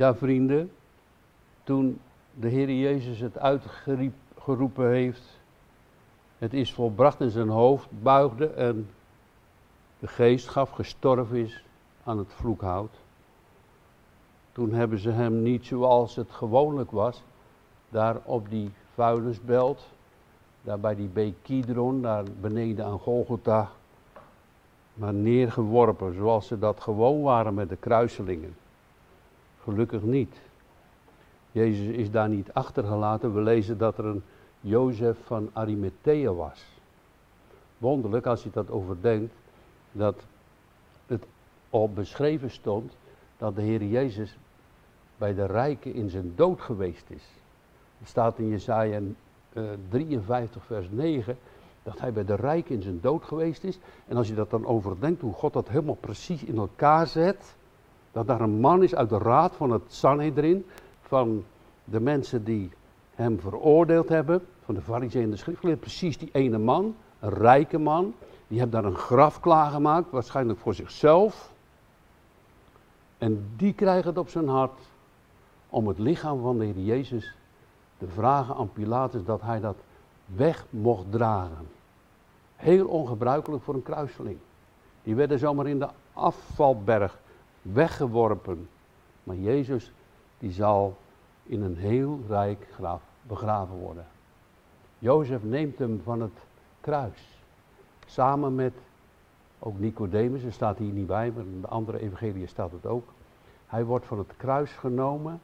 Ja, vrienden, toen de Heer Jezus het uitgeroepen heeft, het is volbracht in zijn hoofd, buigde en de geest gaf, gestorven is aan het vloekhout. Toen hebben ze hem niet zoals het gewoonlijk was, daar op die vuilnisbelt, daar bij die beek Kidron, daar beneden aan Golgotha, maar neergeworpen zoals ze dat gewoon waren met de kruiselingen. Gelukkig niet. Jezus is daar niet achtergelaten. We lezen dat er een Jozef van Arimathea was. Wonderlijk als je dat overdenkt, dat het al beschreven stond dat de Heer Jezus bij de rijken in zijn dood geweest is. Het staat in Jesaja 53 vers 9 dat hij bij de rijken in zijn dood geweest is. En als je dat dan overdenkt, hoe God dat helemaal precies in elkaar zet. Dat daar een man is uit de raad van het Sanhedrin, van de mensen die hem veroordeeld hebben, van de fariseeën en de schriftgeleerden, precies die ene man, een rijke man, die heeft daar een graf klaargemaakt, waarschijnlijk voor zichzelf. En die krijgt het op zijn hart om het lichaam van de Heer Jezus te vragen aan Pilatus dat hij dat weg mocht dragen. Heel ongebruikelijk voor een kruiseling. Die werden zomaar in de afvalberg weggeworpen. Maar Jezus, die zal in een heel rijk graf begraven worden. Jozef neemt hem van het kruis. Samen met ook Nicodemus, er staat hier niet bij, maar in de andere evangelie staat het ook. Hij wordt van het kruis genomen.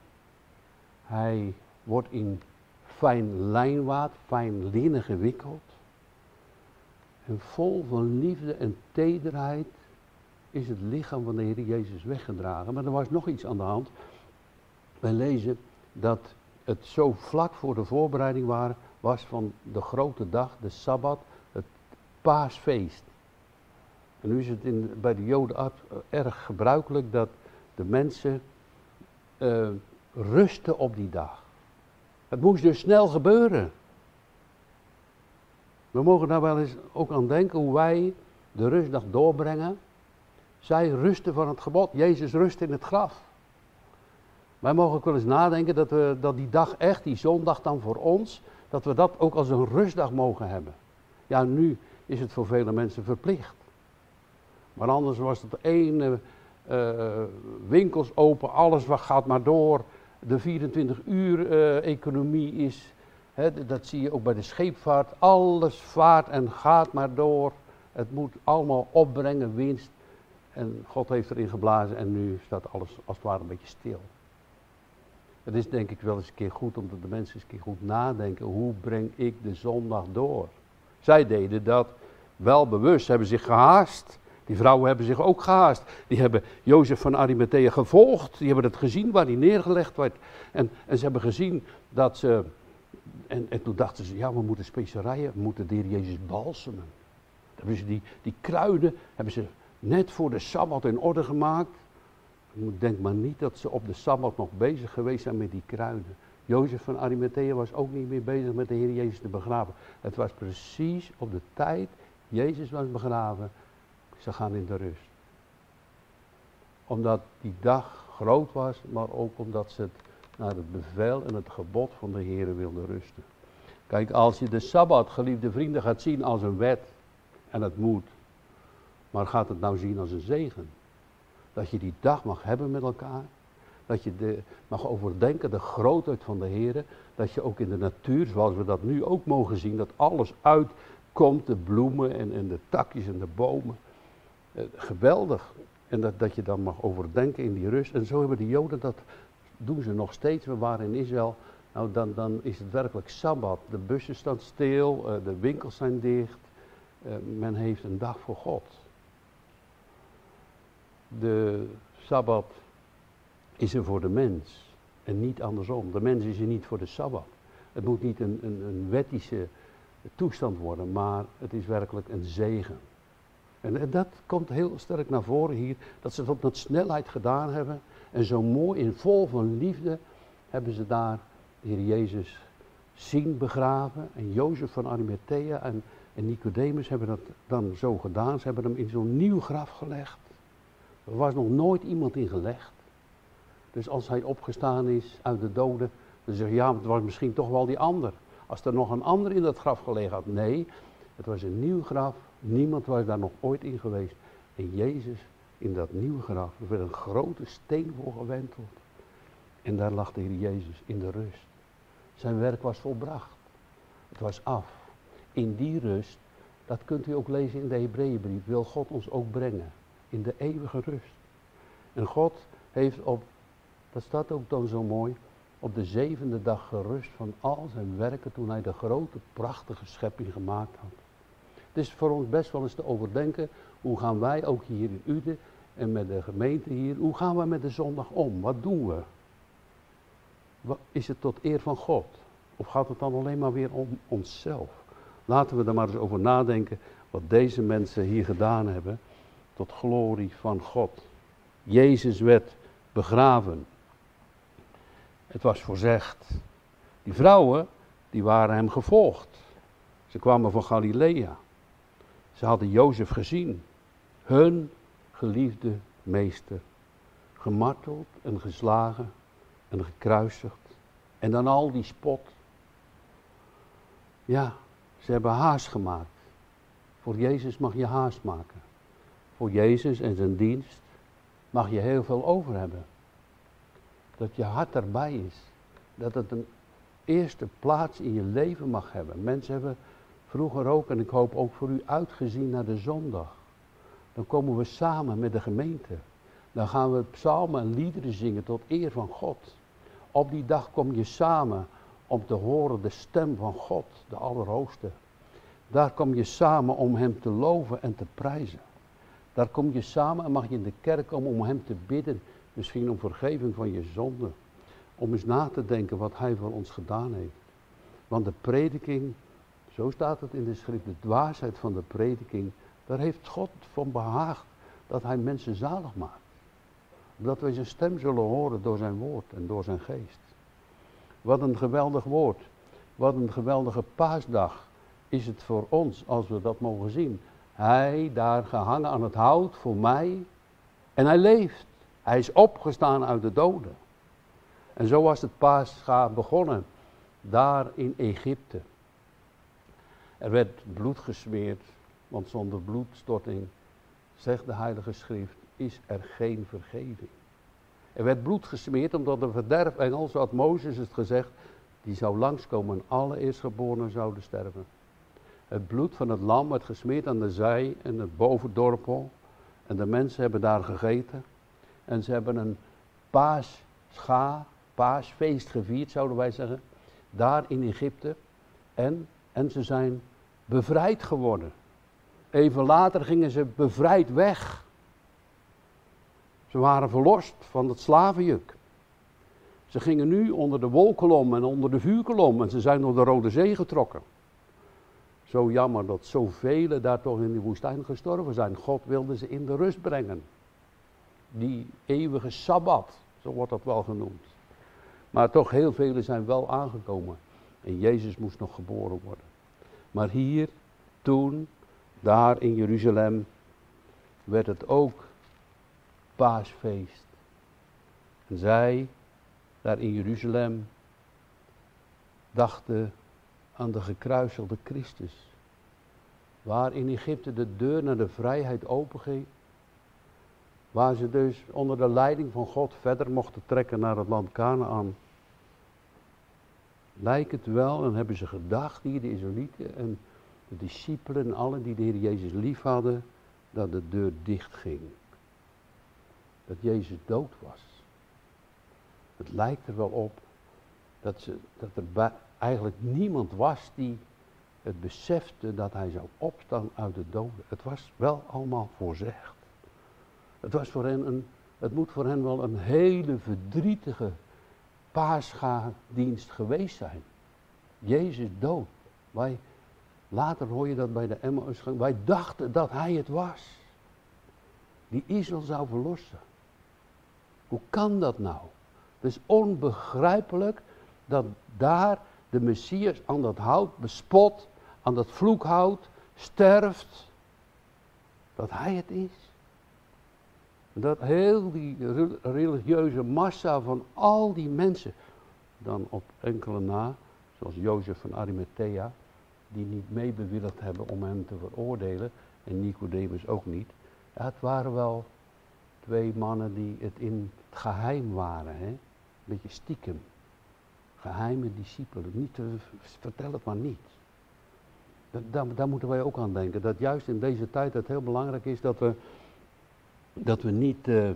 Hij wordt in fijn lijnwaad, fijn linnen gewikkeld. En vol van liefde en tederheid is het lichaam van de Heer Jezus weggedragen. Maar er was nog iets aan de hand. Wij lezen dat het zo vlak voor de voorbereiding waren, was van de grote dag, de Sabbat, het paasfeest. En nu is het in, bij de Joden erg gebruikelijk dat de mensen uh, rusten op die dag. Het moest dus snel gebeuren. We mogen daar wel eens ook aan denken hoe wij de rustdag doorbrengen. Zij rusten van het gebod. Jezus rust in het graf. Wij mogen ook wel eens nadenken dat, we, dat die dag echt, die zondag dan voor ons, dat we dat ook als een rustdag mogen hebben. Ja, nu is het voor vele mensen verplicht. Maar anders was het ene uh, winkels open, alles wat gaat maar door. De 24 uur uh, economie is, hè, dat zie je ook bij de scheepvaart. Alles vaart en gaat maar door. Het moet allemaal opbrengen, winst. En God heeft erin geblazen en nu staat alles als het ware een beetje stil. Het is denk ik wel eens een keer goed omdat de mensen eens een keer goed nadenken. Hoe breng ik de zondag door? Zij deden dat wel bewust, hebben zich gehaast. Die vrouwen hebben zich ook gehaast. Die hebben Jozef van Arimathea gevolgd. Die hebben het gezien waar hij neergelegd werd. En, en ze hebben gezien dat ze. En, en toen dachten ze: ja, we moeten specerijen, we moeten de Jezus balsemen. Dan hebben ze die, die kruiden hebben ze net voor de sabbat in orde gemaakt. Denk maar niet dat ze op de Sabbat nog bezig geweest zijn met die kruiden. Jozef van Arimathea was ook niet meer bezig met de Heer Jezus te begraven. Het was precies op de tijd, Jezus was begraven, ze gaan in de rust. Omdat die dag groot was, maar ook omdat ze het naar het bevel en het gebod van de Heer wilden rusten. Kijk, als je de Sabbat, geliefde vrienden, gaat zien als een wet, en het moet, maar gaat het nou zien als een zegen? Dat je die dag mag hebben met elkaar. Dat je de, mag overdenken de grootheid van de Heer. Dat je ook in de natuur, zoals we dat nu ook mogen zien, dat alles uitkomt. De bloemen en, de takjes en de bomen. Eh, geweldig. En dat, dat je dan mag overdenken in die rust. En zo hebben de Joden dat, doen ze nog steeds. We waren in Israël. Nou, dan, dan is het werkelijk Sabbat. De bussen staan stil, uh, de winkels zijn dicht. Uh, men heeft een dag voor God de Sabbat is er voor de mens en niet andersom. De mens is er niet voor de Sabbat. Het moet niet een, een, een wettische toestand worden, maar het is werkelijk een zegen. En, dat komt heel sterk naar voren hier, dat ze het op met snelheid gedaan hebben. En zo mooi in vol van liefde hebben ze daar de Heer Jezus zien begraven. En Jozef van Arimathea en, en Nicodemus hebben dat dan zo gedaan. Ze hebben hem in zo'n nieuw graf gelegd. Er was nog nooit iemand in gelegd. Dus als hij opgestaan is uit de doden, dan zeg je ja, het was misschien toch wel die ander. Als er nog een ander in dat graf gelegen had. Nee, het was een nieuw graf. Niemand was daar nog ooit in geweest. En Jezus in dat nieuwe graf, er werd een grote steen voor gewenteld. En daar lag de Heer Jezus in de rust. Zijn werk was volbracht. Het was af. In die rust, dat kunt u ook lezen in de Hebreeënbrief, wil God ons ook brengen. In de eeuwige rust. En God heeft op, dat staat ook dan zo mooi, op de zevende dag gerust van al zijn werken toen hij de grote, prachtige schepping gemaakt had. Het is voor ons best wel eens te overdenken, hoe gaan wij ook hier in Uden en met de gemeente hier, hoe gaan we met de zondag om? Wat doen we? Is het tot eer van God? Of gaat het dan alleen maar weer om onszelf? Laten we er maar eens over nadenken wat deze mensen hier gedaan hebben tot glorie van God. Jezus werd begraven. Het was voorzegd. Die vrouwen, die waren hem gevolgd. Ze kwamen van Galilea. Ze hadden Jozef gezien. Hun geliefde meester. Gemarteld en geslagen en gekruisigd. En dan al die spot. Ja, ze hebben haast gemaakt. Voor Jezus mag je haast maken. Voor Jezus en zijn dienst mag je heel veel over hebben. Dat je hart erbij is. Dat het een eerste plaats in je leven mag hebben. Mensen hebben vroeger ook, en ik hoop ook voor u, uitgezien naar de zondag. Dan komen we samen met de gemeente. Dan gaan we psalmen en liederen zingen tot eer van God. Op die dag kom je samen om te horen de stem van God, de Allerhoogste. Daar kom je samen om Hem te loven en te prijzen. Daar kom je samen en mag je in de kerk komen om Hem te bidden. Misschien om vergeving van je zonde. Om eens na te denken wat Hij voor ons gedaan heeft. Want de prediking, zo staat het in de schrift, de dwaasheid van de prediking, daar heeft God van behaagd dat Hij mensen zalig maakt. Dat wij zijn stem zullen horen door zijn woord en door zijn geest. Wat een geweldig woord. Wat een geweldige paasdag is het voor ons als we dat mogen zien. Hij daar gehangen aan het hout voor mij. En hij leeft. Hij is opgestaan uit de doden. En zo was het paascha begonnen. Daar in Egypte. Er werd bloed gesmeerd. Want zonder bloedstorting, zegt de Heilige Schrift, is er geen vergeving. Er werd bloed gesmeerd omdat de verderfengel, zo had Mozes het gezegd, die zou langskomen en alle eerstgeborenen zouden sterven. Het bloed van het lam werd gesmeerd aan de zij en het bovendorpel. En de mensen hebben daar gegeten. En ze hebben een paascha, paasfeest gevierd, zouden wij zeggen. Daar in Egypte. En, en ze zijn bevrijd geworden. Even later gingen ze bevrijd weg. Ze waren verlost van het slavenjuk. Ze gingen nu onder de wolkolom en onder de vuurkolom en ze zijn door de Rode Zee getrokken. Zo jammer dat zoveel daar toch in die woestijn gestorven zijn. God wilde ze in de rust brengen. Die eeuwige Sabbat, zo wordt dat wel genoemd. Maar toch heel velen zijn wel aangekomen. En Jezus moest nog geboren worden. Maar hier, toen, daar in Jeruzalem, werd het ook paasfeest. En zij, daar in Jeruzalem, dachten aan de gekruiselde Christus. Waar in Egypte de deur naar de vrijheid openging. Waar ze dus onder de leiding van God verder mochten trekken naar het land Canaan. Lijkt het wel, en hebben ze gedacht, hier de Israëlieten en de discipelen en allen die de Heer Jezus lief hadden, dat de deur dicht ging dat Jezus dood was. Het lijkt er wel op dat, ze, dat er eigenlijk niemand was die het besefte dat hij zou opstaan uit de doden. Het was wel allemaal voorzegd. Het, was voor hen een, het moet voor hen wel een hele verdrietige paascha-dienst geweest zijn. Jezus dood. Wij, later hoor je dat bij de Emmaus. Wij dachten dat hij het was. Die Israël zou verlossen. Hoe kan dat nou? Het is onbegrijpelijk dat daar de Messias aan dat hout bespot, aan dat vloekhout, sterft. Dat hij het is. Dat heel die religieuze massa van al die mensen, dan op enkele na, zoals Jozef van Arimathea, die niet meebewilligd hebben om hem te veroordelen, en Nicodemus ook niet. Het waren wel twee mannen die het in het geheim waren, hè? een beetje stiekem. Geheime discipelen, niet, vertel het maar niet. Daar, moeten wij ook aan denken, dat juist in deze tijd het heel belangrijk is dat we, dat we niet uh,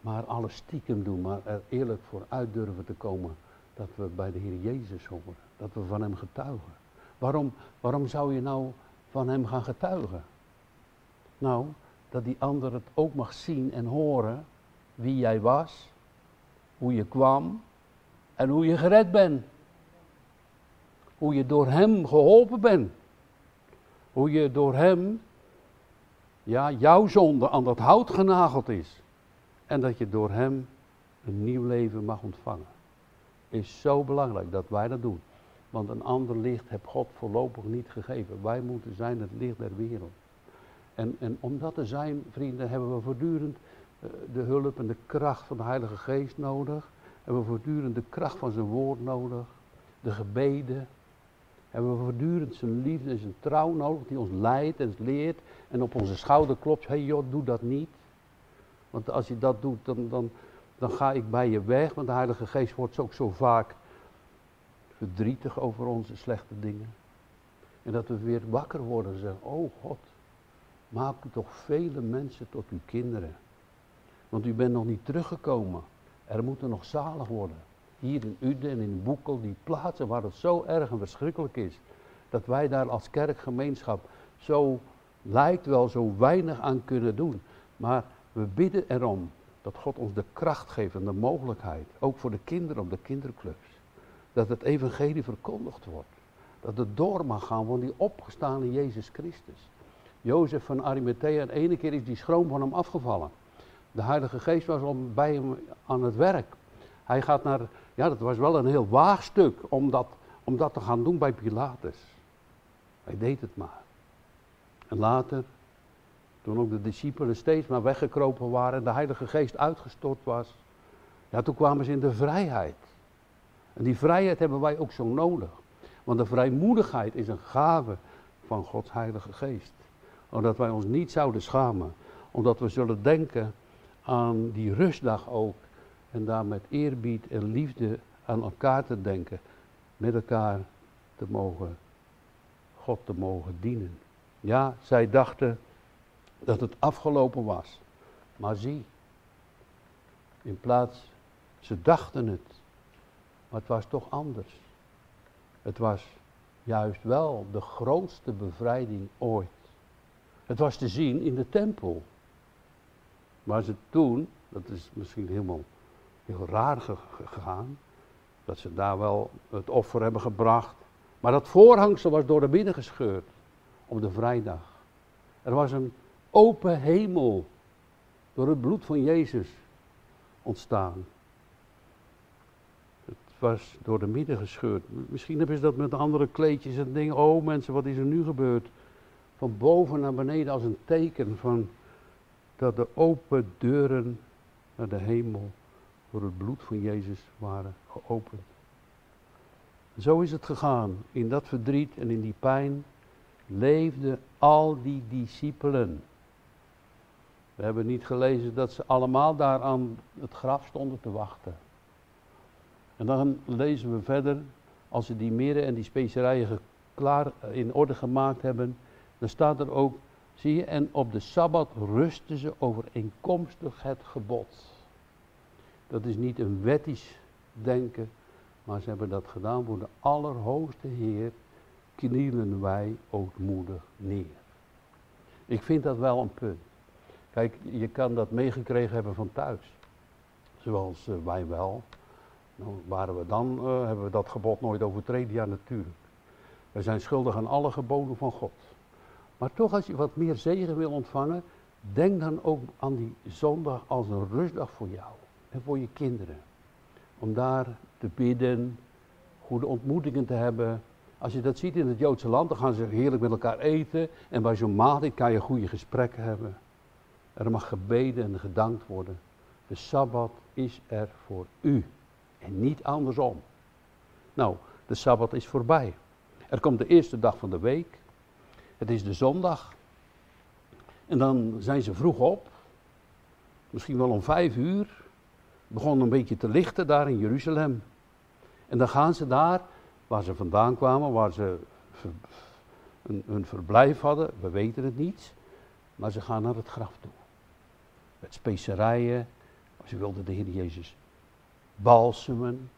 maar alles stiekem doen, maar er eerlijk voor uit durven te komen dat we bij de Heer Jezus horen, dat we van Hem getuigen. Waarom, waarom zou je nou van Hem gaan getuigen? Nou, dat die ander het ook mag zien en horen wie jij was, hoe je kwam en hoe je gered bent. Hoe je door Hem geholpen bent. Hoe je door Hem, ja, jouw zonde aan dat hout genageld is. En dat je door Hem een nieuw leven mag ontvangen. Is zo belangrijk dat wij dat doen. Want een ander licht heb God voorlopig niet gegeven. Wij moeten zijn het licht der wereld. En, en om dat te zijn, vrienden, hebben we voortdurend eh, de hulp en de kracht van de Heilige Geest nodig. Hebben we voortdurend de kracht van zijn woord nodig. De gebeden. Hebben we voortdurend zijn liefde en zijn trouw nodig, die ons leidt en leert. En op onze schouder klopt, hé hey joh, doe dat niet. Want als je dat doet, dan, dan, dan ga ik bij je weg. Want de Heilige Geest wordt ook zo vaak verdrietig over onze slechte dingen. En dat we weer wakker worden en zeggen, oh God, maak toch vele mensen tot uw kinderen. Want u bent nog niet teruggekomen. Er moeten nog zalig worden. Hier in Uden en in Boekel, die plaatsen waar het zo erg en verschrikkelijk is. Dat wij daar als kerkgemeenschap zo, lijkt wel, zo weinig aan kunnen doen. Maar we bidden erom dat God ons de kracht geeft en de mogelijkheid. Ook voor de kinderen op de kinderclubs. Dat het evangelie verkondigd wordt. Dat het door mag gaan van die opgestane Jezus Christus. Jozef van Arimathea, en ene keer is die schroom van hem afgevallen. De Heilige Geest was al bij hem aan het werk. Hij gaat naar, ja dat was wel een heel waagstuk om dat, om dat te gaan doen bij Pilatus. Hij deed het maar. En later, toen ook de discipelen steeds maar weggekropen waren en de Heilige Geest uitgestort was, ja toen kwamen ze in de vrijheid. En die vrijheid hebben wij ook zo nodig. Want de vrijmoedigheid is een gave van Gods Heilige Geest omdat wij ons niet zouden schamen. Omdat we zullen denken aan die rustdag ook. En daar met eerbied en liefde aan elkaar te denken. Met elkaar te mogen, God te mogen dienen. Ja, zij dachten dat het afgelopen was. Maar zie, in plaats, ze dachten het. Maar het was toch anders. Het was juist wel de grootste bevrijding ooit. Het was te zien in de tempel. Maar ze toen, dat is misschien helemaal heel raar gegaan, dat ze daar wel het offer hebben gebracht. Maar dat voorhangsel was door de midden gescheurd op de vrijdag. Er was een open hemel door het bloed van Jezus ontstaan. Het was door de midden gescheurd. Misschien hebben ze dat met andere kleedjes en dingen. Oh mensen, wat is er nu gebeurd? van boven naar beneden als een teken van dat de open deuren naar de hemel door het bloed van Jezus waren geopend. Zo is het gegaan. In dat verdriet en in die pijn leefden al die discipelen. We hebben niet gelezen dat ze allemaal daar aan het graf stonden te wachten. En dan lezen we verder, als ze die meren en die specerijen klaar in orde gemaakt hebben, dan staat er ook, zie je, en op de Sabbat rusten ze overeenkomstig het gebod. Dat is niet een wettisch denken, maar ze hebben dat gedaan voor de Allerhoogste Heer, knielen wij ootmoedig neer. Ik vind dat wel een punt. Kijk, je kan dat meegekregen hebben van thuis. Zoals uh, wij wel. Nou, waren we dan, uh, hebben we dat gebod nooit overtreden? Ja, natuurlijk. We zijn schuldig aan alle geboden van God. Maar toch, als je wat meer zegen wil ontvangen, denk dan ook aan die zondag als een rustdag voor jou en voor je kinderen. Om daar te bidden, goede ontmoetingen te hebben. Als je dat ziet in het Joodse land, dan gaan ze heerlijk met elkaar eten. En bij zo'n maaltijd kan je goede gesprekken hebben. Er mag gebeden en gedankt worden. De Sabbat is er voor u en niet andersom. Nou, de Sabbat is voorbij. Er komt de eerste dag van de week. Het is de zondag. En dan zijn ze vroeg op. Misschien wel om vijf uur. Begon een beetje te lichten daar in Jeruzalem. En dan gaan ze daar, waar ze vandaan kwamen, waar ze een verblijf hadden. We weten het niet. Maar ze gaan naar het graf toe. Met specerijen. Ze wilden de Heer Jezus balsemen.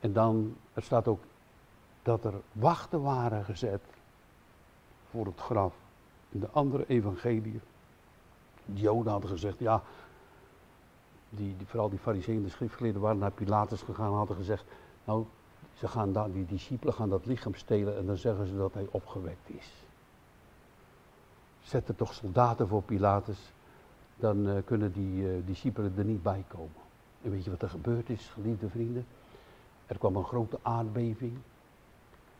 En dan, er staat ook dat er wachten waren gezet voor het graf. In de andere evangelie. De Joden hadden gezegd, ja, die, vooral die fariseeën de schriftgeleerden waren naar Pilatus gegaan en hadden gezegd, nou, ze gaan daar, die discipelen gaan dat lichaam stelen en dan zeggen ze dat hij opgewekt is. Zet er toch soldaten voor Pilatus, dan uh, kunnen die uh, discipelen er niet bij komen. En weet je wat er gebeurd is, geliefde vrienden? Er kwam een grote aardbeving,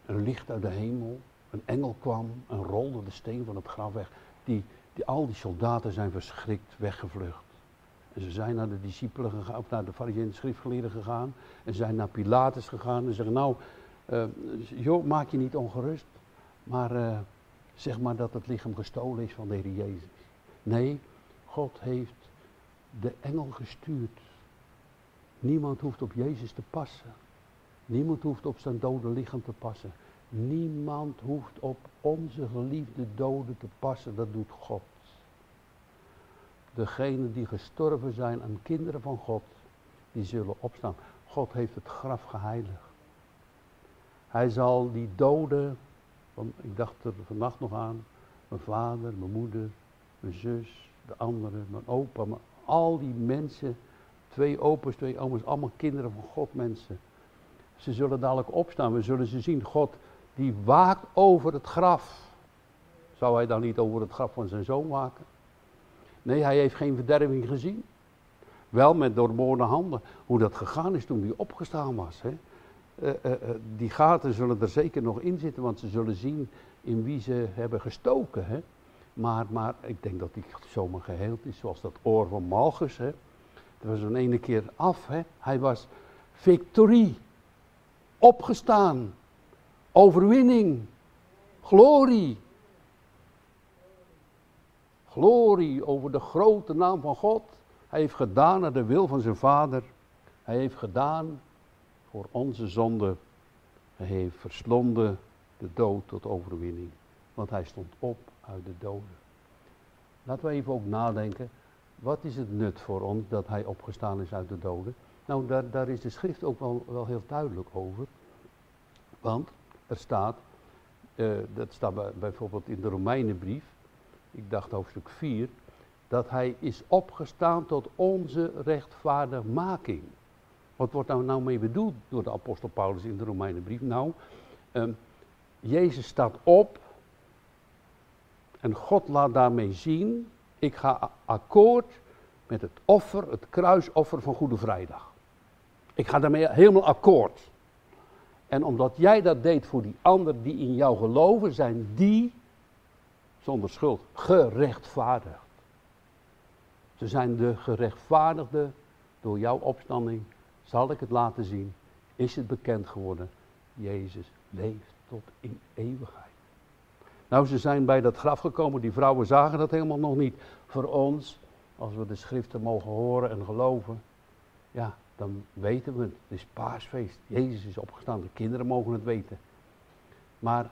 een licht uit de hemel, een engel kwam en rolde de steen van het graf weg. Die, die, al die soldaten zijn verschrikt weggevlucht. En ze zijn naar de discipelen gegaan, of naar de fariseeën schriftgeleerden gegaan. En zijn naar Pilatus gegaan en zeggen, nou, uh, joh, maak je niet ongerust. Maar uh, zeg maar dat het lichaam gestolen is van de Heer Jezus. Nee, God heeft de engel gestuurd. Niemand hoeft op Jezus te passen. Niemand hoeft op zijn dode lichaam te passen. Niemand hoeft op onze geliefde doden te passen. Dat doet God. Degenen die gestorven zijn aan kinderen van God, die zullen opstaan. God heeft het graf geheiligd. Hij zal die doden, ik dacht er vannacht nog aan, mijn vader, mijn moeder, mijn zus, de anderen, mijn opa, al die mensen, twee opa's, twee oma's, allemaal kinderen van God mensen. Ze zullen dadelijk opstaan, we zullen ze zien. God die waakt over het graf. Zou hij dan niet over het graf van zijn zoon waken? Nee, hij heeft geen verderving gezien. Wel met doorboorde handen. Hoe dat gegaan is toen hij opgestaan was. Hè? Uh, uh, uh, die gaten zullen er zeker nog in zitten, want ze zullen zien in wie ze hebben gestoken. Hè? Maar, maar ik denk dat hij zomaar geheeld is, zoals dat oor van Malchus. Hè? Dat was een ene keer af. Hè? Hij was victorie. Opgestaan. Overwinning. Glorie. Glorie over de grote naam van God. Hij heeft gedaan naar de wil van zijn Vader. Hij heeft gedaan voor onze zonde. Hij heeft verslonden de dood tot overwinning. Want hij stond op uit de doden. Laten we even ook nadenken. Wat is het nut voor ons dat hij opgestaan is uit de doden? Nou, daar, daar is de schrift ook wel, wel heel duidelijk over. Want er staat, uh, dat staat bij, bijvoorbeeld in de Romeinenbrief, ik dacht hoofdstuk 4, dat hij is opgestaan tot onze rechtvaardigmaking. Wat wordt nou, nou mee bedoeld door de apostel Paulus in de Romeinenbrief? Nou, um, Jezus staat op en God laat daarmee zien, ik ga akkoord met het offer, het kruisoffer van Goede Vrijdag. Ik ga daarmee helemaal akkoord. En omdat jij dat deed voor die anderen die in jou geloven, zijn die zonder schuld gerechtvaardigd. Ze zijn de gerechtvaardigde door jouw opstanding. Zal ik het laten zien? Is het bekend geworden? Jezus leeft tot in eeuwigheid. Nou, ze zijn bij dat graf gekomen. Die vrouwen zagen dat helemaal nog niet. Voor ons, als we de schriften mogen horen en geloven, ja, dan weten we het. Het is paasfeest. Jezus is opgestaan. De kinderen mogen het weten. Maar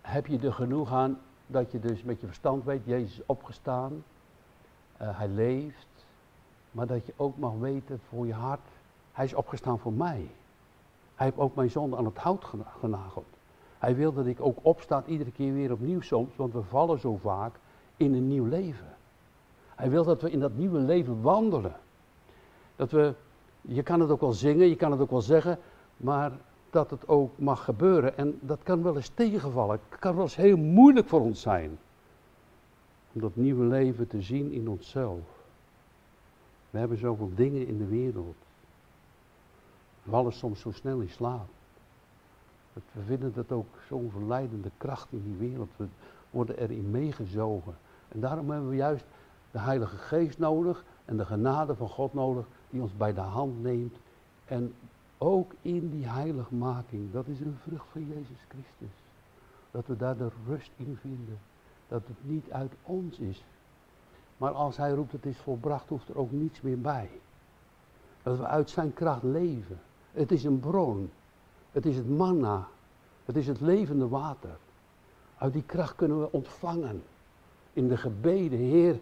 heb je er genoeg aan dat je dus met je verstand weet, Jezus is opgestaan. Uh, hij leeft. Maar dat je ook mag weten voor je hart, hij is opgestaan voor mij. Hij heeft ook mijn zonde aan het hout genageld. Hij wil dat ik ook opsta iedere keer weer opnieuw soms, want we vallen zo vaak in een nieuw leven. Hij wil dat we in dat nieuwe leven wandelen. Dat we je kan het ook wel zingen, je kan het ook wel zeggen, maar dat het ook mag gebeuren. En dat kan wel eens tegenvallen. Het kan wel eens heel moeilijk voor ons zijn. Om dat nieuwe leven te zien in onszelf. We hebben zoveel dingen in de wereld. We vallen soms zo snel in slaap. We vinden dat ook zo'n verleidende kracht in die wereld. We worden erin meegezogen. En daarom hebben we juist de Heilige Geest nodig en de genade van God nodig die ons bij de hand neemt. En ook in die heiligmaking, dat is een vrucht van Jezus Christus. Dat we daar de rust in vinden. Dat het niet uit ons is. Maar als hij roept het is volbracht, hoeft er ook niets meer bij. Dat we uit zijn kracht leven. Het is een bron. Het is het manna. Het is het levende water. Uit die kracht kunnen we ontvangen. In de gebeden, Heer,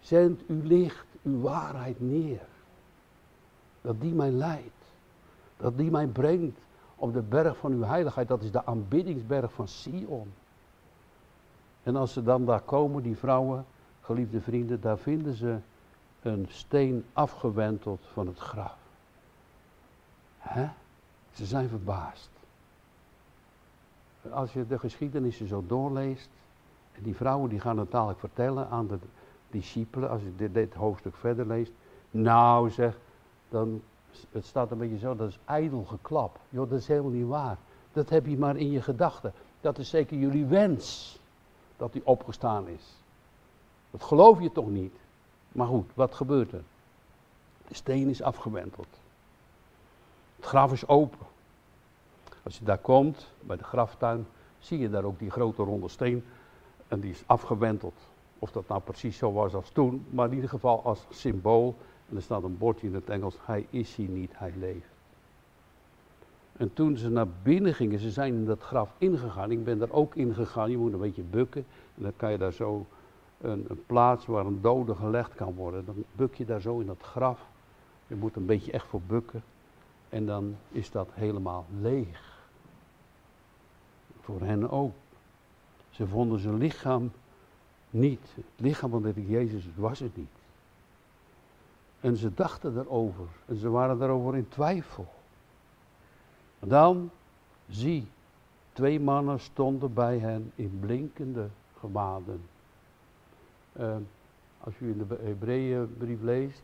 zend uw licht, uw waarheid neer. Dat die mij leidt. Dat die mij brengt op de berg van uw heiligheid. Dat is de aanbiddingsberg van Sion. En als ze dan daar komen, die vrouwen, geliefde vrienden, daar vinden ze een steen afgewenteld van het graf. Hè? Ze zijn verbaasd. Als je de geschiedenissen zo doorleest, en die vrouwen die gaan het dadelijk vertellen aan de discipelen, als je dit, hoofdstuk verder leest. Nou zeg, dan, het staat een beetje zo, dat is ijdel geklap. Joh, dat is helemaal niet waar. Dat heb je maar in je gedachten. Dat is zeker jullie wens, dat hij opgestaan is. Dat geloof je toch niet? Maar goed, wat gebeurt er? De steen is afgewenteld. Het graf is open. Als je daar komt, bij de graftuin, zie je daar ook die grote ronde steen. En die is afgewenteld. Of dat nou precies zo was als toen, maar in ieder geval als symbool. En er staat een bordje in het Engels, hij is hier niet, hij leeft. En toen ze naar binnen gingen, ze zijn in dat graf ingegaan. Ik ben er ook ingegaan, je moet een beetje bukken. En dan kan je daar zo een, een, plaats waar een dode gelegd kan worden. Dan buk je daar zo in dat graf. Je moet een beetje echt voor bukken. En dan is dat helemaal leeg. Voor hen ook. Ze vonden zijn lichaam niet. Het lichaam van de Jezus was het niet. En ze dachten erover. En ze waren daarover in twijfel. dan, zie, twee mannen stonden bij hen in blinkende gewaden. Als u in de Hebreeënbrief leest,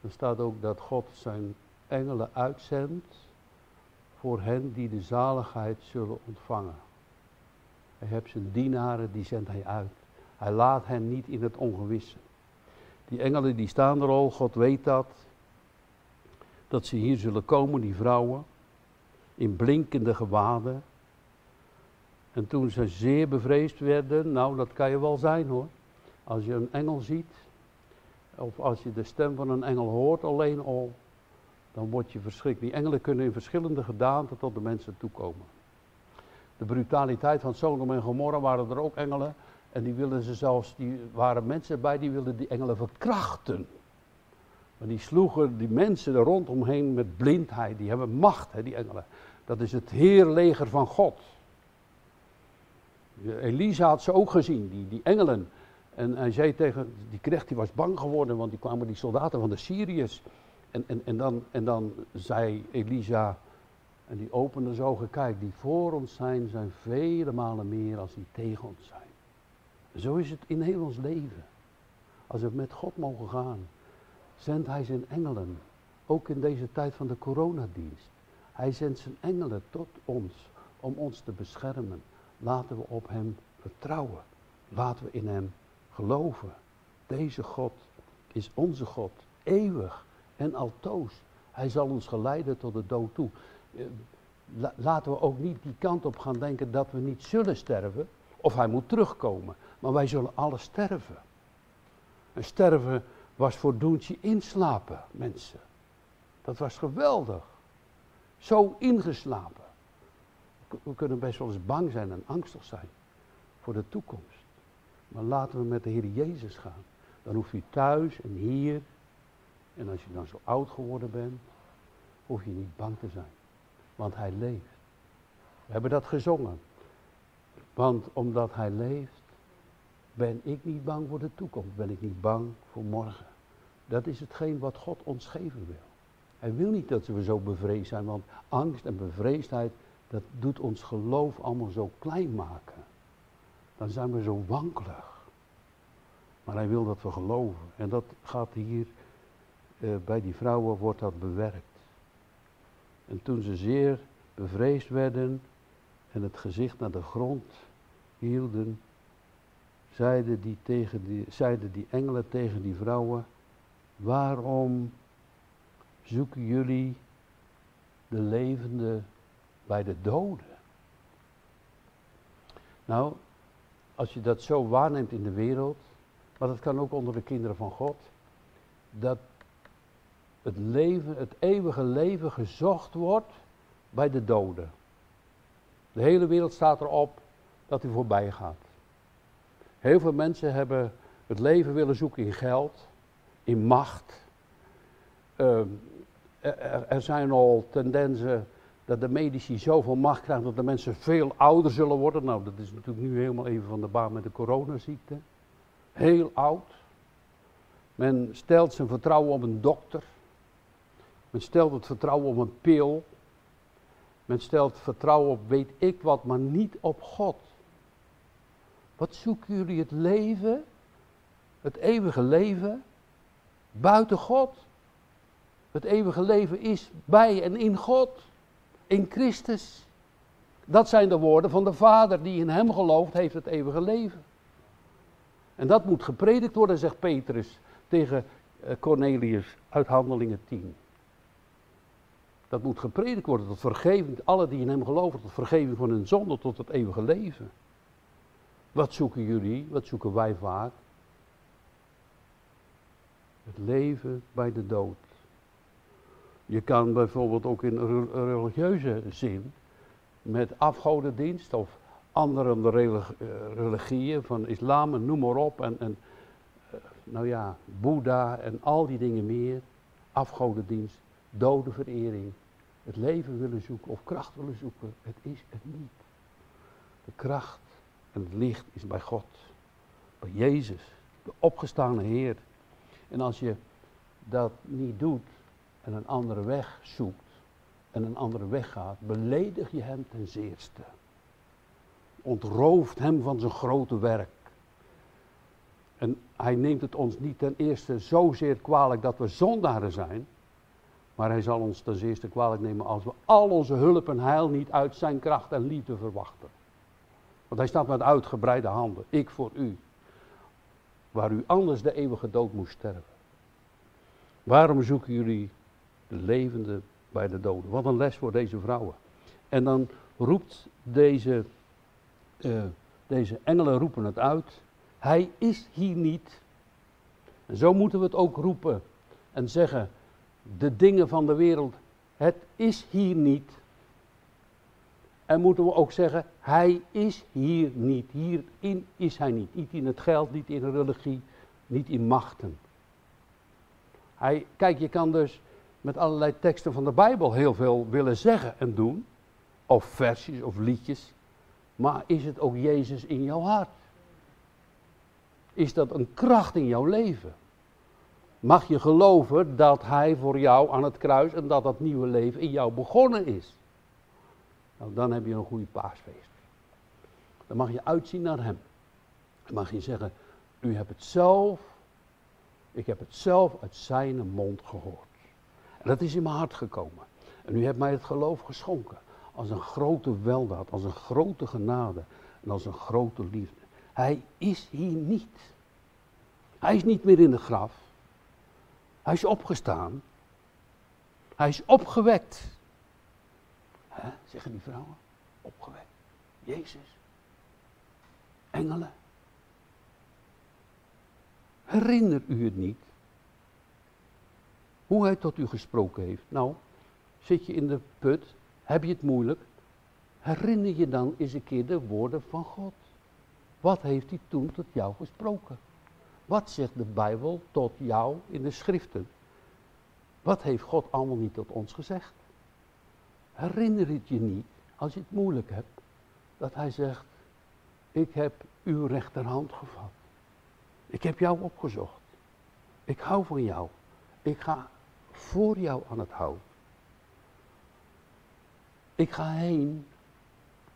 dan staat ook dat God zijn engelen uitzendt voor hen die de zaligheid zullen ontvangen. Hij hebt zijn dienaren, die zendt hij uit. Hij laat hen niet in het ongewisse. Die engelen die staan er al, God weet dat. Dat ze hier zullen komen, die vrouwen, in blinkende gewaden. En toen ze zeer bevreesd werden, nou dat kan je wel zijn hoor. Als je een engel ziet, of als je de stem van een engel hoort alleen al, dan word je verschrikt. Die engelen kunnen in verschillende gedaanten tot de mensen toekomen. De brutaliteit van Sodom en Gomorra waren er ook engelen. En die wilden ze zelfs, die waren mensen bij die wilden die engelen verkrachten. Maar die sloegen die mensen er rondomheen met blindheid. Die hebben macht, hè, die engelen. Dat is het heerleger van God. Elisa had ze ook gezien, die, die engelen. En hij zei tegen, die knecht die was bang geworden, want die kwamen die soldaten van de Syriërs. En, en, en, dan, en dan zei Elisa, en die opende zijn ogen, kijk, die voor ons zijn, zijn vele malen meer als die tegen ons zijn. Zo is het in heel ons leven. Als we met God mogen gaan, zendt Hij zijn engelen. Ook in deze tijd van de coronadienst. Hij zendt zijn engelen tot ons om ons te beschermen. Laten we op Hem vertrouwen. Laten we in Hem geloven. Deze God is onze God, eeuwig en altoos. Hij zal ons geleiden tot de dood toe. Eh, laten we ook niet die kant op gaan denken dat we niet zullen sterven, of hij moet terugkomen. Maar wij zullen alle sterven. En sterven was voor Doentje inslapen, mensen. Dat was geweldig. Zo ingeslapen. We kunnen best wel eens bang zijn en angstig zijn voor de toekomst. Maar laten we met de Heer Jezus gaan. Dan hoeft u thuis en hier, en als je dan zo oud geworden bent, hoef je niet bang te zijn. Want Hij leeft. We hebben dat gezongen. Want omdat Hij leeft, ben ik niet bang voor de toekomst. Ben ik niet bang voor morgen. Dat is hetgeen wat God ons geven wil. Hij wil niet dat we zo bevreesd zijn, want angst en bevreesdheid, dat doet ons geloof allemaal zo klein maken. Dan zijn we zo wankelig. Maar hij wil dat we geloven. En dat gaat hier, uh, bij die vrouwen wordt dat bewerkt. En toen ze zeer bevreesd werden en het gezicht naar de grond hielden, zeiden die, tegen die, zeiden die engelen tegen die vrouwen, waarom zoeken jullie de levende bij de doden? Nou, als je dat zo waarneemt in de wereld, maar dat kan ook onder de kinderen van God, dat het leven, het eeuwige leven gezocht wordt bij de doden. De hele wereld staat erop dat hij voorbij gaat. Heel veel mensen hebben het leven willen zoeken in geld, in macht. Ehm, er, zijn al tendensen dat de medici zoveel macht krijgen dat de mensen veel ouder zullen worden. Nou, dat is natuurlijk nu helemaal even van de baan met de coronaziekte. Heel oud. Men stelt zijn vertrouwen op een dokter. Men stelt het vertrouwen op een pil. Men stelt vertrouwen op weet ik wat, maar niet op God. Wat zoeken jullie het leven, het eeuwige leven, buiten God? Het eeuwige leven is bij en in God, in Christus. Dat zijn de woorden van de Vader die in Hem gelooft, heeft het eeuwige leven. En dat moet gepredikt worden, zegt Petrus tegen eh, Cornelius uit Handelingen 10. Dat moet gepredikt worden tot vergeving, alle die in hem geloven, tot vergeving van hun zonde, tot het eeuwige leven. Wat zoeken jullie, wat zoeken wij vaak? Het leven bij de dood. Je kan bijvoorbeeld ook in religieuze zin met afgodendienst of andere eh, religieën van islam noem maar op en, en eh, nou ja, Boeddha en al die dingen meer, afgodendienst, dodenverering, het leven willen zoeken of kracht willen zoeken, het is het niet. De kracht en het licht is bij God, bij Jezus, de opgestane Heer. En als je dat niet doet en een andere weg zoekt en een andere weg gaat, beledig je hem ten zeerste. Ontrooft hem van zijn grote werk. En hij neemt het ons niet ten eerste zozeer kwalijk dat we zondaren zijn, maar hij zal ons ten eerste kwalijk nemen als we al onze hulp en heil niet uit zijn kracht en liefde verwachten. Hij staat met uitgebreide handen, ik voor u, waar u anders de eeuwige dood moest sterven. Waarom zoeken jullie de levende bij de doden? Wat een les voor deze vrouwen. En dan roept deze, uh, deze engelen roepen het uit. Hij is hier niet. En zo moeten we het ook roepen en zeggen de dingen van de wereld, het is hier niet. En moeten we ook zeggen, hij is hier niet. Hierin is hij niet. Niet in het geld, niet in de religie, niet in machten. Hij, kijk, je kan dus met allerlei teksten van de Bijbel heel veel willen zeggen en doen. Of versies of liedjes. Maar is het ook Jezus in jouw hart? Is dat een kracht in jouw leven? mag je geloven dat Hij voor jou aan het kruis en dat dat nieuwe leven in jou begonnen is. Nou, dan heb je een goede paasfeest. Dan mag je uitzien naar Hem. Dan mag je zeggen, u hebt het zelf, ik heb het zelf uit Zijn mond gehoord. En dat is in mijn hart gekomen. En u hebt mij het geloof geschonken. Als een grote weldaad, als een grote genade en als een grote liefde. Hij is hier niet. Hij is niet meer in de graf. Hij is opgestaan. Hij is opgewekt. Hè, zeggen die vrouwen? Opgewekt. Jezus. Engelen. Herinner u het niet? Hoe hij tot u gesproken heeft. Nou, zit je in de put, heb je het moeilijk? Herinner je dan eens een keer de woorden van God. Wat heeft hij toen tot jou gesproken? Wat zegt de Bijbel tot jou in de schriften? Wat heeft God allemaal niet tot ons gezegd? Herinner het je niet, als je het moeilijk hebt, dat hij zegt, ik heb uw rechterhand gevat. Ik heb jou opgezocht. Ik hou van jou. Ik ga voor jou aan het houden. Ik ga heen,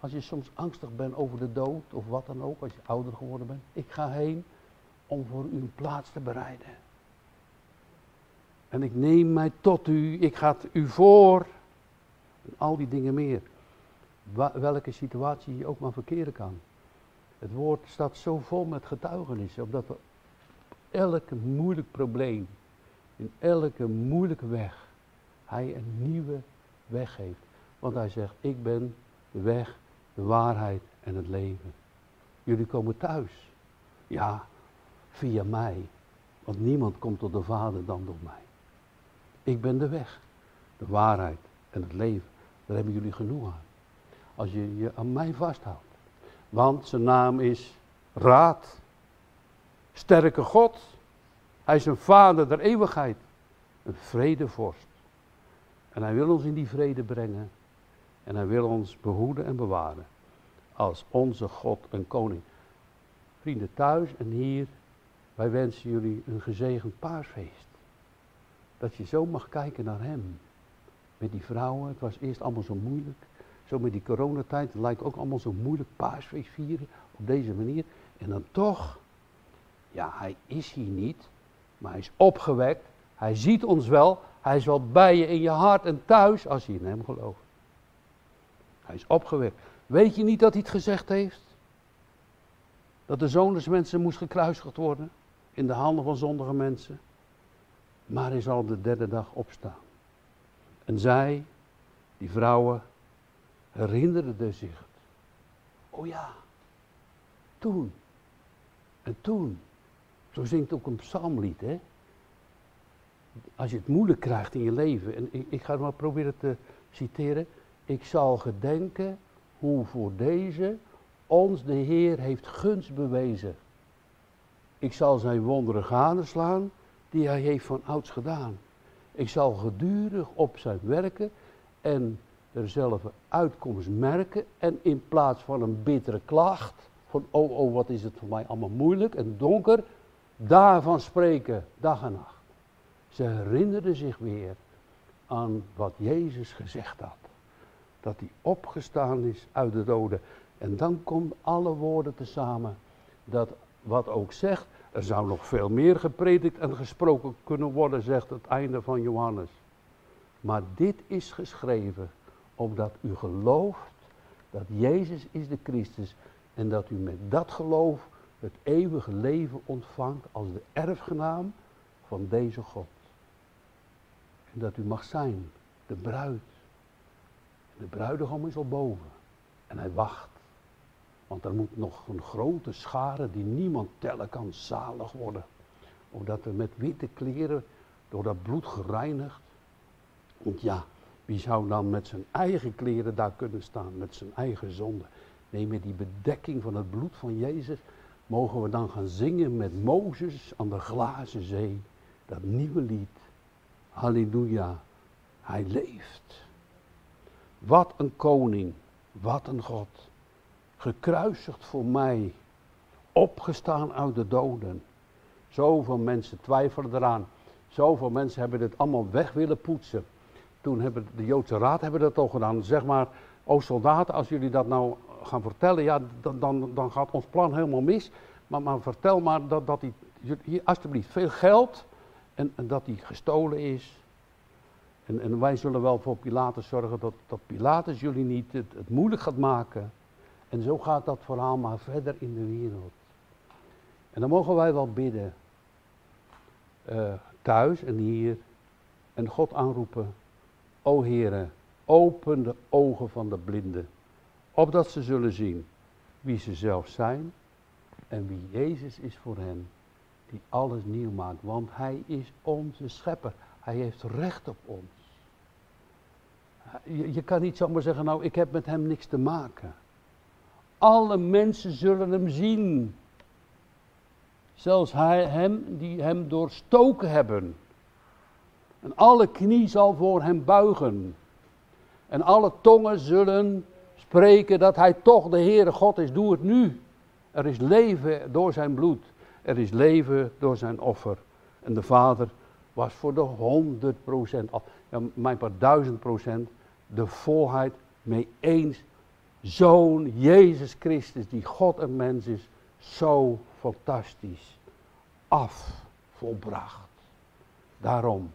als je soms angstig bent over de dood of wat dan ook, als je ouder geworden bent. Ik ga heen om voor u een plaats te bereiden. En ik neem mij tot u, ik ga u voor. Al die dingen meer. welke situatie je ook maar verkeren kan. Het woord staat zo vol met getuigenissen, omdat we elke moeilijk probleem, in elke moeilijke weg, hij een nieuwe weg heeft. Want hij zegt, ik ben de weg, de waarheid en het leven. Jullie komen thuis. Ja, via mij. Want niemand komt tot de Vader dan door mij. Ik ben de weg, de waarheid en het leven. Daar hebben jullie genoeg aan. Als je je aan mij vasthoudt. Want zijn naam is Raad. Sterke God. Hij is een vader der eeuwigheid. Een vredevorst. En hij wil ons in die vrede brengen. En hij wil ons behoeden en bewaren. Als onze God en koning. Vrienden thuis en hier. Wij wensen jullie een gezegend paasfeest. Dat je zo mag kijken naar hem. Met die vrouwen. Het was eerst allemaal zo moeilijk. Zo met die coronatijd. Het lijkt ook allemaal zo moeilijk paasfeest vieren. Op deze manier. En dan toch. Ja, hij is hier niet. Maar hij is opgewekt. Hij ziet ons wel. Hij is wel bij je in je hart en thuis als je in hem gelooft. Hij is opgewekt. Weet je niet dat hij het gezegd heeft? Dat de zoon des mensen moest gekruisigd worden in de handen van zondige mensen. Maar hij zal de derde dag opstaan. En zij, die vrouwen, herinnerden zich. Oh ja, toen. En toen. Zo zingt ook een psalmlied, hè? Als je het moeilijk krijgt in je leven, en ik, ik ga het maar proberen te citeren. Ik zal gedenken hoe voor deze ons de Heer heeft gunst bewezen. Ik zal zijn wonderen gadeslaan die hij heeft van ouds gedaan. Ik zal gedurig op zijn werken en zelf uitkomst merken. En in plaats van een bittere klacht, van oh oh wat is het voor mij allemaal moeilijk en donker, daarvan spreken dag en nacht. Ze herinnerden zich weer aan wat Jezus gezegd had. Dat hij opgestaan is uit de doden. En dan komen alle woorden tezamen. Dat wat ook zegt, er zou nog veel meer gepredikt en gesproken kunnen worden, zegt het einde van Johannes. Maar dit is geschreven omdat u gelooft dat Jezus is de Christus en dat u met dat geloof het eeuwige leven ontvangt als de erfgenaam van deze God. En dat u mag zijn, de bruid. De bruidegom is al boven en hij wacht. Want er moet nog een grote schare die niemand tellen kan zalig worden. Omdat we met witte kleren door dat bloed gereinigd. Want ja, wie zou dan met zijn eigen kleren daar kunnen staan, met zijn eigen zonde? Nee, met die bedekking van het bloed van Jezus mogen we dan gaan zingen met Mozes aan de glazen zee. Dat nieuwe lied. Halleluja, hij leeft. Wat een koning, wat een God. Gekruisigd voor mij, opgestaan uit de doden. Zoveel mensen twijfelen eraan. Zoveel mensen hebben dit allemaal weg willen poetsen. Toen hebben de Joodse Raad hebben dat al gedaan. Zeg maar, o soldaten, als jullie dat nou gaan vertellen, ja, dan, dan, dan gaat ons plan helemaal mis. Maar, maar vertel maar dat, dat die, hier alsjeblieft veel geld en, en dat die gestolen is. En, en, wij zullen wel voor Pilatus zorgen dat, dat Pilatus jullie niet het, het, moeilijk gaat maken. En zo gaat dat verhaal maar verder in de wereld. En dan mogen wij wel bidden. Uh, thuis en hier. En God aanroepen. O Heere, open de ogen van de blinden. Opdat ze zullen zien wie ze zelf zijn. En wie Jezus is voor hen die alles nieuw maakt. Want Hij is onze schepper. Hij heeft recht op ons. Je, je, kan niet zomaar zeggen, nou ik heb met Hem niks te maken. Alle mensen zullen Hem zien. Zelfs hij, hem die Hem doorstoken hebben. En alle knie zal voor Hem buigen. En alle tongen zullen spreken dat Hij toch de Heere God is. Doe het nu. Er is leven door zijn bloed. Er is leven door zijn offer. En de Vader was voor de honderd procent, ja, mijn paar duizend procent, de volheid mee eens zoon Jezus Christus, die God en mens is, zo fantastisch afvolbracht. Daarom,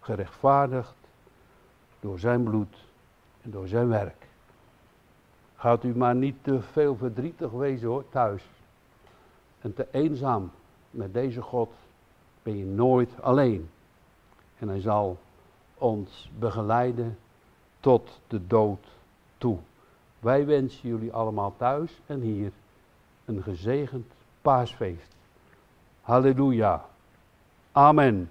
gerechtvaardigd door zijn bloed en door zijn werk. Gaat u maar niet te veel verdrietig wezen hoor, thuis. En te eenzaam met deze God ben je nooit alleen. En hij zal ons begeleiden tot de dood toe. Wij wensen jullie allemaal thuis en hier een gezegend paasfeest. Halleluja. Amen.